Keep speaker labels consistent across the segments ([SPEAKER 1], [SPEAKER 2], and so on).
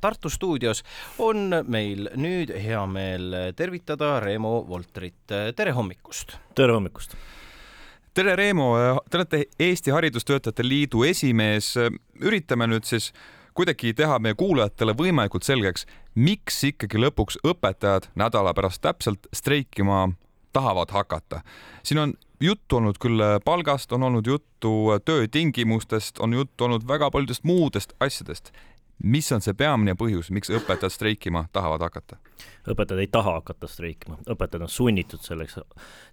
[SPEAKER 1] Tartu stuudios on meil nüüd hea meel tervitada Reemo Voltrit, tere hommikust!
[SPEAKER 2] tere hommikust!
[SPEAKER 3] tere, Reemo, te olete Eesti Haridustöötajate Liidu esimees. üritame nüüd siis kuidagi teha meie kuulajatele võimalikult selgeks, miks ikkagi lõpuks õpetajad nädala pärast täpselt streikima tahavad hakata. siin on juttu olnud küll palgast, on olnud juttu töötingimustest, on juttu olnud väga paljudest muudest asjadest. Mis on see peamine põhjus, miks õpetajad streikima tahavad hakata?
[SPEAKER 2] õpetajad ei taha hakata streikima, õpetajad on sunnitud selleks,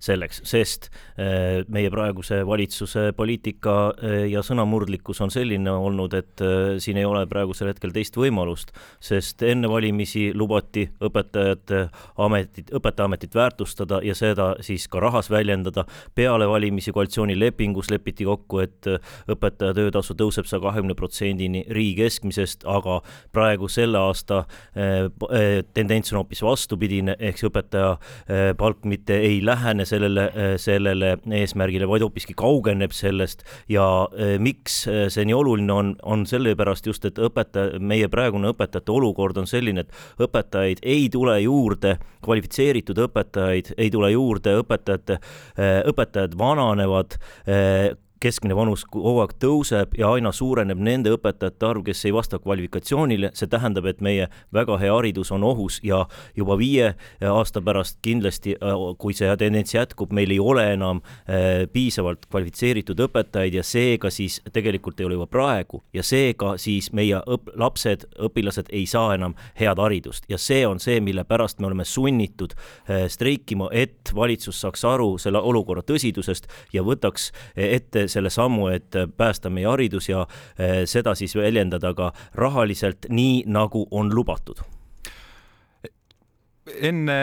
[SPEAKER 2] selleks, sest eh, meie praeguse valitsuse poliitika eh, ja sõnamurdlikkus on selline olnud, et eh, siin ei ole praegusel hetkel teist võimalust, sest enne valimisi lubati õpetajate ametit, õpetajaametit väärtustada ja seda siis ka rahas väljendada. peale valimisi koalitsioonilepingus lepiti kokku, et õpetaja töötasu tõuseb saja kahekümne protsendini riigi keskmisest, aga praegu selle aasta tendents on hoopis vastupidine, ehk see õpetaja eh, palk mitte ei lähene sellele, eh, sellele eesmärgile, vaid hoopiski kaugeneb sellest. Ja eh, miks see nii oluline on, on sellepärast just, et õpetaja, meie praegune õpetajate olukord on selline, et õpetajaid ei tule juurde, kvalifitseeritud õpetajaid ei tule juurde, õpetajate, õpetajad vananevad, keskmine vanus kogu aeg tõuseb ja aina suureneb nende õpetajate arv, kes ei vasta kvalifikatsioonile, see tähendab, et meie väga hea haridus on ohus ja juba viie aasta pärast kindlasti, kui see tendents jätkub, meil ei ole enam eh, piisavalt kvalifitseeritud õpetajaid ja seega siis tegelikult ei ole juba praegu ja seega siis meie õp-, lapsed, õpilased ei saa enam head haridust. Ja see on see, mille pärast me oleme sunnitud eh, streikima, et valitsus saaks aru selle olukorra tõsidusest ja võtaks ette selle sammu, et päästa meie haridus ja eh, seda siis väljendada ka rahaliselt, nii nagu on lubatud
[SPEAKER 3] enne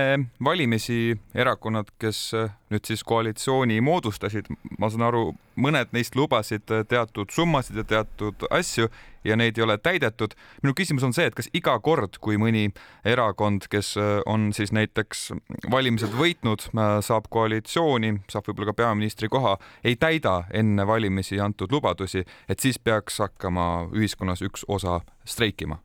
[SPEAKER 3] valimisi erakonnad, kes nüüd siis koalitsiooni moodustasid, ma saan aru, mõned neist lubasid teatud summasid ja teatud asju ja neid ei ole täidetud. minu küsimus on see, et kas iga kord, kui mõni erakond, kes on siis näiteks valimised võitnud, saab koalitsiooni, saab võib-olla ka peaministri koha, ei täida enne valimisi antud lubadusi, et siis peaks hakkama ühiskonnas üks osa streikima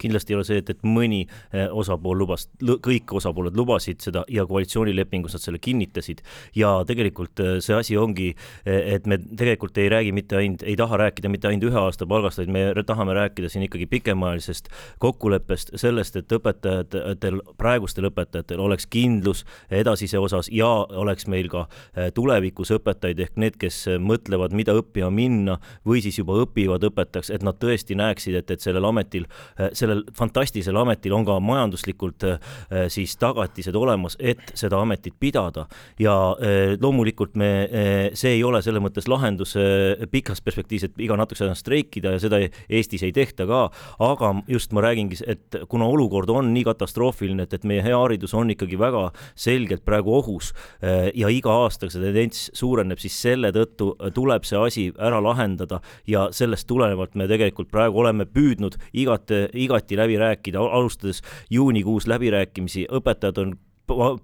[SPEAKER 2] kindlasti ei ole see, et, et mõni eh, osapool lubas, kõik osapooled lubasid seda ja koalitsioonilepingus nad selle kinnitasid. Ja tegelikult eh, see asi ongi, eh, et me tegelikult ei räägi mitte ainult, ei taha rääkida mitte ainult ühe aasta palgast, vaid me tahame rääkida siin ikkagi pikemaajalisest kokkuleppest, sellest, et õpetajatel, praegustel õpetajatel oleks kindlus edasise osas ja oleks meil ka tulevikus õpetajaid ehk need, kes mõtlevad, mida õppima minna või siis juba õpivad õpetajaks, et nad tõesti näeksid, et, et sellel ametil sellel fantastilisel ametil on ka majanduslikult äh, siis tagatised olemas, et seda ametit pidada. Ja äh, loomulikult me, äh, see ei ole selles mõttes lahendus pikas perspektiivis, et iga natukese aja streikida ja seda Eestis ei tehta ka, aga just ma räägingi, et kuna olukord on nii katastroofiline, et, et meie hea haridus on ikkagi väga selgelt praegu ohus ja iga aastaga see tendents suureneb, siis selle tõttu tuleb see asi ära lahendada. Ja sellest tulenevalt me tegelikult praegu oleme püüdnud igat, igati läbi rääkida, alustades juunikuus läbirääkimisi, õpetajad on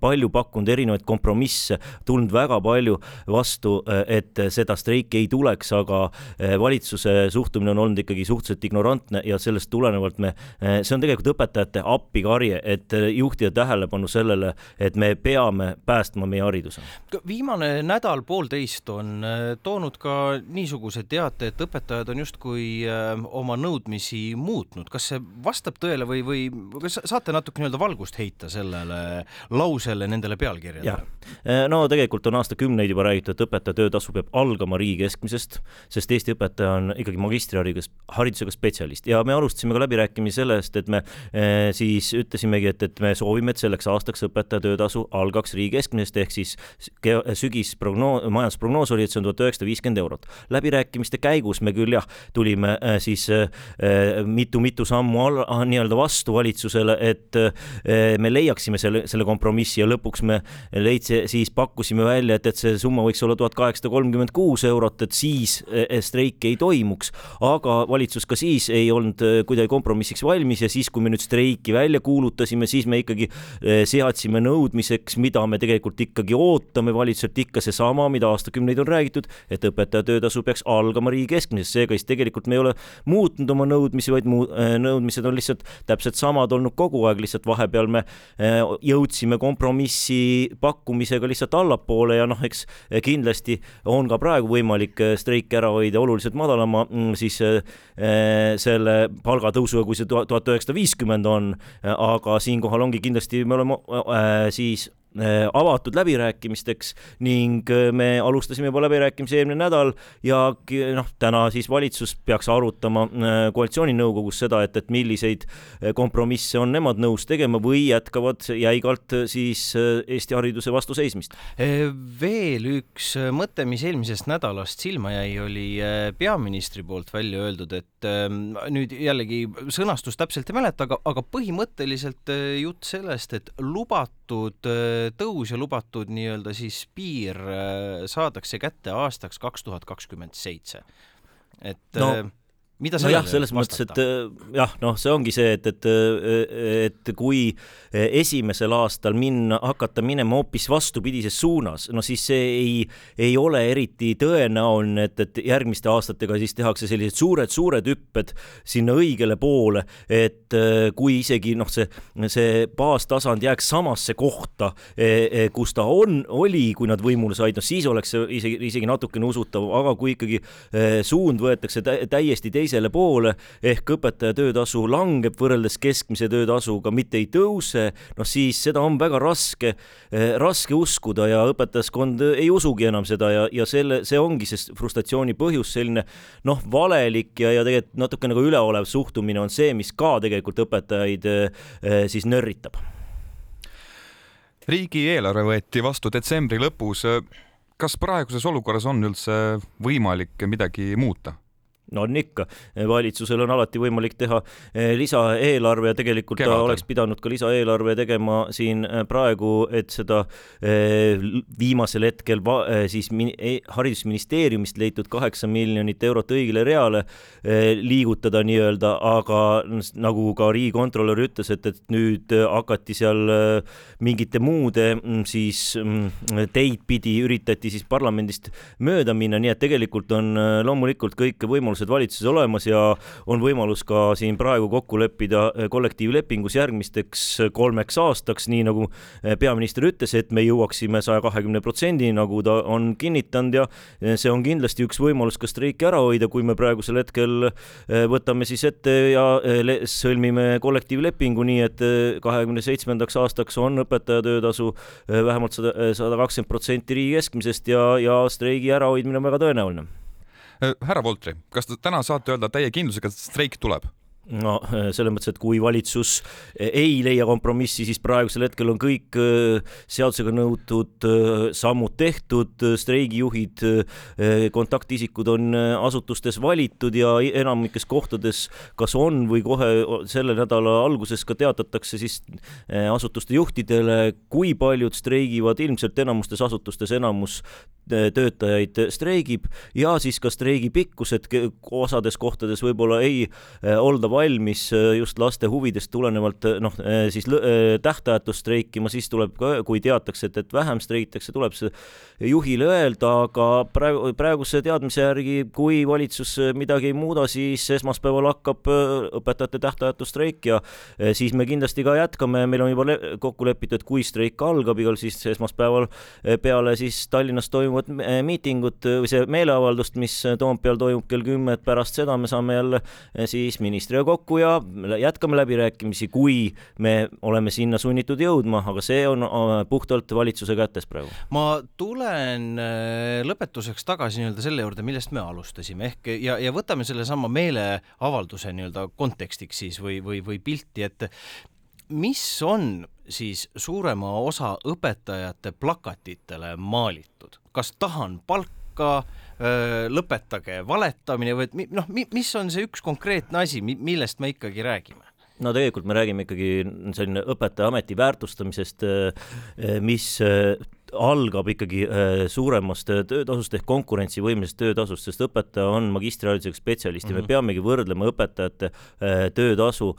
[SPEAKER 2] palju pakkunud erinevaid kompromisse, tulnud väga palju vastu, et seda streiki ei tuleks, aga eh, valitsuse suhtumine on olnud ikkagi suhteliselt ignorantne ja sellest tulenevalt me, eh, see on tegelikult õpetajate appikarje, et juhtida tähelepanu sellele, et me peame päästma meie hariduse.
[SPEAKER 1] viimane nädal-poolteist on eh, toonud ka niisuguse teate, et õpetajad on justkui oma nõudmisi muutnud, kas see vastab tõele või, või kas saate natuke nii-öelda valgust heita sellele lausele nendele pealkirjadele.
[SPEAKER 2] Äh, no tegelikult on aastakümneid juba räägitud, et õpetaja töötasu peab algama riigi keskmisest, sest Eesti õpetaja on ikkagi magistriharidusega spetsialist ja me alustasime ka läbirääkimisi sellest, et me eh, siis ütlesimegi, et, et me soovime, et selleks aastaks õpetaja töötasu algaks riigi keskmisest ehk siis sügisprognoos, majandusprognoos oli, et see on tuhat üheksasada viiskümmend eurot. läbirääkimiste käigus me küll jah, tulime eh, siis mitu-mitu eh, sammu nii-öelda vastu valitsusele, et me leiaksime selle, selle kompromissi kompromissi ja lõpuks me leidsi, siis pakkusime välja, et, et see summa võiks olla tuhat kaheksasada kolmkümmend kuus eurot, et siis streiki ei toimuks. aga valitsus ka siis ei olnud kuidagi kompromissiks valmis ja siis, kui me nüüd streiki välja kuulutasime, siis me ikkagi seadsime nõudmiseks, mida me tegelikult ikkagi ootame valitsuselt ikka seesama, mida aastakümneid on räägitud, et õpetaja töötasu peaks algama riigi keskmisest, seega siis tegelikult me ei ole muutnud oma nõudmisi, vaid muu, nõudmised on lihtsalt täpselt samad olnud kogu aeg, lihtsalt vahepeal me eh, jõudsime kompromissi pakkumisega lihtsalt allapoole ja noh, eks kindlasti on ka praegu võimalik eh, streiki ära hoida oluliselt madalama mm, siis eh, selle palgatõusuga, kui see tuhat üheksasada viiskümmend on, aga siinkohal ongi kindlasti, me oleme siis Äh, avatud läbirääkimisteks ning äh, me alustasime juba läbirääkimisi eelmine nädal ja noh, täna siis valitsus peaks arutama äh, koalitsiooninõukogus seda, et, et milliseid kompromisse on nemad nõus tegema või jätkavad jäigalt siis Eesti hariduse vastu seismist.
[SPEAKER 1] veel üks mõte, mis eelmisest nädalast silma jäi, oli peaministri poolt välja öeldud, et ähm, nüüd jällegi sõnastust täpselt ei mäleta, aga, aga põhimõtteliselt jutt sellest, et lubatud tõus ja lubatud nii-öelda siis piir äh, saadakse kätte aastaks kaks tuhat kakskümmend seitse. et no äh, mida
[SPEAKER 2] nojah, selles mõttes, et äh, jah, noh, see ongi see, et, et, et kui esimesel aastal minna, hakata minema hoopis vastupidises suunas, no siis see ei, ei ole eriti tõenäoline, et, et järgmiste aastatega siis tehakse sellised suured-suured hüpped sinna õigele poole, et äh, kui isegi noh, see, see baastasand jääks samasse kohta, e, e, kus ta on, oli, kui nad võimule said, noh siis oleks see isegi, isegi natukene usutav, aga kui ikkagi suund võetakse täiesti teise teisele poole ehk õpetaja töötasu langeb võrreldes keskmise töötasuga, mitte ei tõuse, noh siis seda on väga raske, eh, raske uskuda ja õpetajaskond ei usugi enam seda ja, ja selle, see ongi see frustratsiooni põhjus, selline noh, valelik ja, ja tegelikult natuke nagu üleolev suhtumine on see, mis ka tegelikult õpetajaid eh, siis nörritab
[SPEAKER 3] riigieelarve võeti vastu detsembri lõpus. kas praeguses olukorras on üldse võimalik midagi muuta?
[SPEAKER 2] No on ikka, valitsusel on alati võimalik teha eh, lisaeelarve ja tegelikult Kevadel. ta oleks pidanud ka lisaeelarve tegema siin eh, praegu, et seda eh, viimasel hetkel siis haridusministeeriumist leitud kaheksa miljonit eurot õigele reale liigutada nii-öelda, aga nagu ka riigikontrolör ütles, et, et nüüd hakati seal mingite muude mm, siis mm, teid pidi üritati siis parlamendist mööda minna, nii et tegelikult on loomulikult kõik võimalused võimalused valitsuses olemas ja on võimalus ka siin praegu kokku leppida eh, kollektiivlepingus järgmisteks eh, kolmeks aastaks, nii nagu eh, peaminister ütles, et me jõuaksime saja kahekümne protsendini, nagu ta on kinnitanud ja see on kindlasti üks võimalus ka streiki ära hoida, kui me praegusel hetkel võtame siis ette ja sõlmime kollektiivlepingu, nii et kahekümne seitsmendaks aastaks on õpetaja töötasu vähemalt sada, sada kakskümmend protsenti riigi keskmisest ja, ja streigi ärahoidmine on väga tõenäoline
[SPEAKER 3] härra Voltri, kas te täna saate öelda täie kindlusega, et streik tuleb?
[SPEAKER 2] no äh, selles mõttes, et kui valitsus äh, ei leia kompromissi, siis praegusel hetkel on kõik seadusega nõutud sammud tehtud, streigijuhid, kontaktisikud on asutustes valitud ja enamikes kohtades kas on või kohe selle nädala alguses ka teatatakse siis asutuste juhtidele, kui paljud streigivad, ilmselt enamustes asutustes enamus töötajaid streigib ja siis ka streigi pikkus, et osades kohtades võib-olla ei eh, olda valmis eh, just laste huvidest tulenevalt noh, siis tähtajatust streikima, siis tuleb ka, kui teatakse, et, et vähem streigitakse, tuleb see juhile öelda, aga praegu, praeguse teadmise järgi, kui valitsus midagi ei muuda, siis esmaspäeval hakkab õpetajate tähtajatu streik ja siis me kindlasti ka jätkame, meil on juba kokku lepitud, kui streik algab, igal siis esmaspäeval peale siis Tallinnas toimuvat toimuvat eh, miitingut või see meeleavaldust, mis Toompeal toimub kell kümme, et pärast seda me saame jälle siis ministriga kokku ja jätkame läbirääkimisi, kui me oleme sinna sunnitud jõudma, aga see on puhtalt valitsuse kätes praegu.
[SPEAKER 1] ma tulen lõpetuseks tagasi nii-öelda selle juurde, millest me alustasime ehk ja, ja võtame sellesama meeleavalduse nii-öelda kontekstiks siis või, või, või pilti, et mis on siis suurema osa õpetajate plakatitele maalitud, kas tahan palka, lõpetage valetamine või noh, mis on see üks konkreetne asi, millest me ikkagi räägime?
[SPEAKER 2] no tegelikult me räägime ikkagi selline õpetaja ameti väärtustamisest, mis algab ikkagi äh, suuremast äh, töötasust ehk konkurentsivõimelisest töötasust, sest õpetaja on magistriharidusega spetsialist ja mm -hmm. me mhm. peamegi võrdlema õpetajate äh, töötasu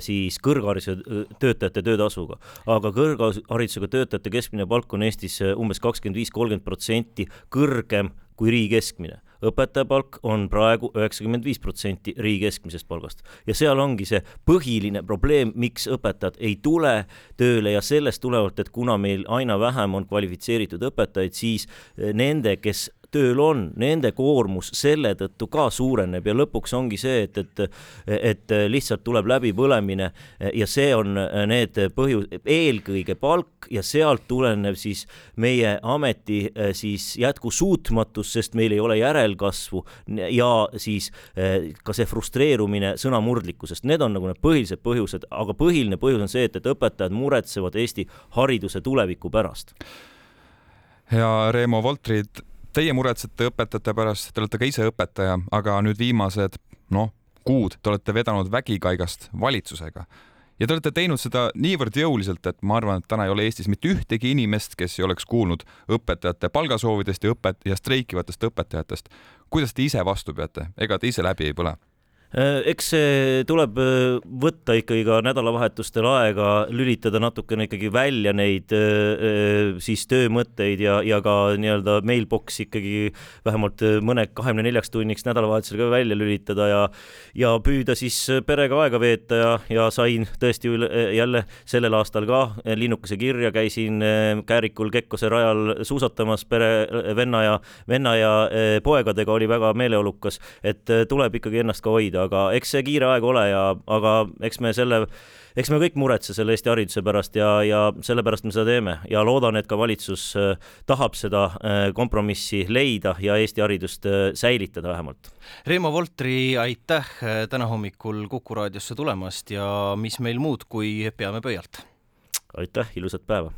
[SPEAKER 2] siis kõrghariduse töötajate töötasuga. aga kõrgharidusega töötajate keskmine palk on Eestis umbes kakskümmend viis, kolmkümmend protsenti kõrgem kui riigi keskmine õpetaja palk on praegu üheksakümmend viis protsenti riigi keskmisest palgast. Ja seal ongi see põhiline probleem, miks õpetajad ei tule tööle ja sellest tulenevalt, et kuna meil aina vähem on kvalifitseeritud õpetajaid, siis nende, kes tööl on, nende koormus selle tõttu ka suureneb ja lõpuks ongi see, et, et, et lihtsalt tuleb läbipõlemine ja see on need põhjus, eelkõige palk ja sealt tulenev siis meie ameti siis jätkusuutmatus, sest meil ei ole järelkasvu ja siis ka see frustreerumine sõnamurdlikkusest, need on nagu need põhilised põhjused, aga põhiline põhjus on see, et, et õpetajad muretsevad Eesti hariduse tuleviku pärast.
[SPEAKER 3] ja Reemo Voltrid Teie muretsete õpetajate pärast, te olete ka ise õpetaja, aga nüüd viimased noh, kuud te olete vedanud vägikaigast valitsusega ja te olete teinud seda niivõrd jõuliselt, et ma arvan, et täna ei ole Eestis mitte ühtegi inimest, kes ei oleks kuulnud õpetajate palgasoovidest ja õpet- ja streikivatest õpetajatest. kuidas te ise vastu peate, ega te ise läbi ei põle?
[SPEAKER 2] Äh, eks see tuleb äh, võtta ikkagi ka nädalavahetustel aega, lülitada natukene ikkagi välja neid äh, siis töömõtteid ja, ja ka nii-öelda mailbox ikkagi vähemalt mõne kahekümne neljaks tunniks nädalavahetusel ka välja lülitada ja ja püüda siis perega aega veeta ja, ja sain tõesti üle, jälle sellel aastal ka linnukese kirja, käisin Käärikul Kekkose rajal suusatamas pere, venna ja, venna ja poegadega oli väga meeleolukas, et tuleb ikkagi ennast ka hoida aga eks see kiire aeg ole ja, aga eks me selle, eks me kõik muretse selle Eesti hariduse pärast ja, ja sellepärast me seda teeme ja loodan, et ka valitsus äh, tahab seda äh, kompromissi leida ja Eesti haridust äh, säilitada vähemalt.
[SPEAKER 1] Reimo Voltri, aitäh täna hommikul Kuku raadiosse tulemast ja mis meil muud, kui peame pöialt.
[SPEAKER 2] aitäh, ilusat päeva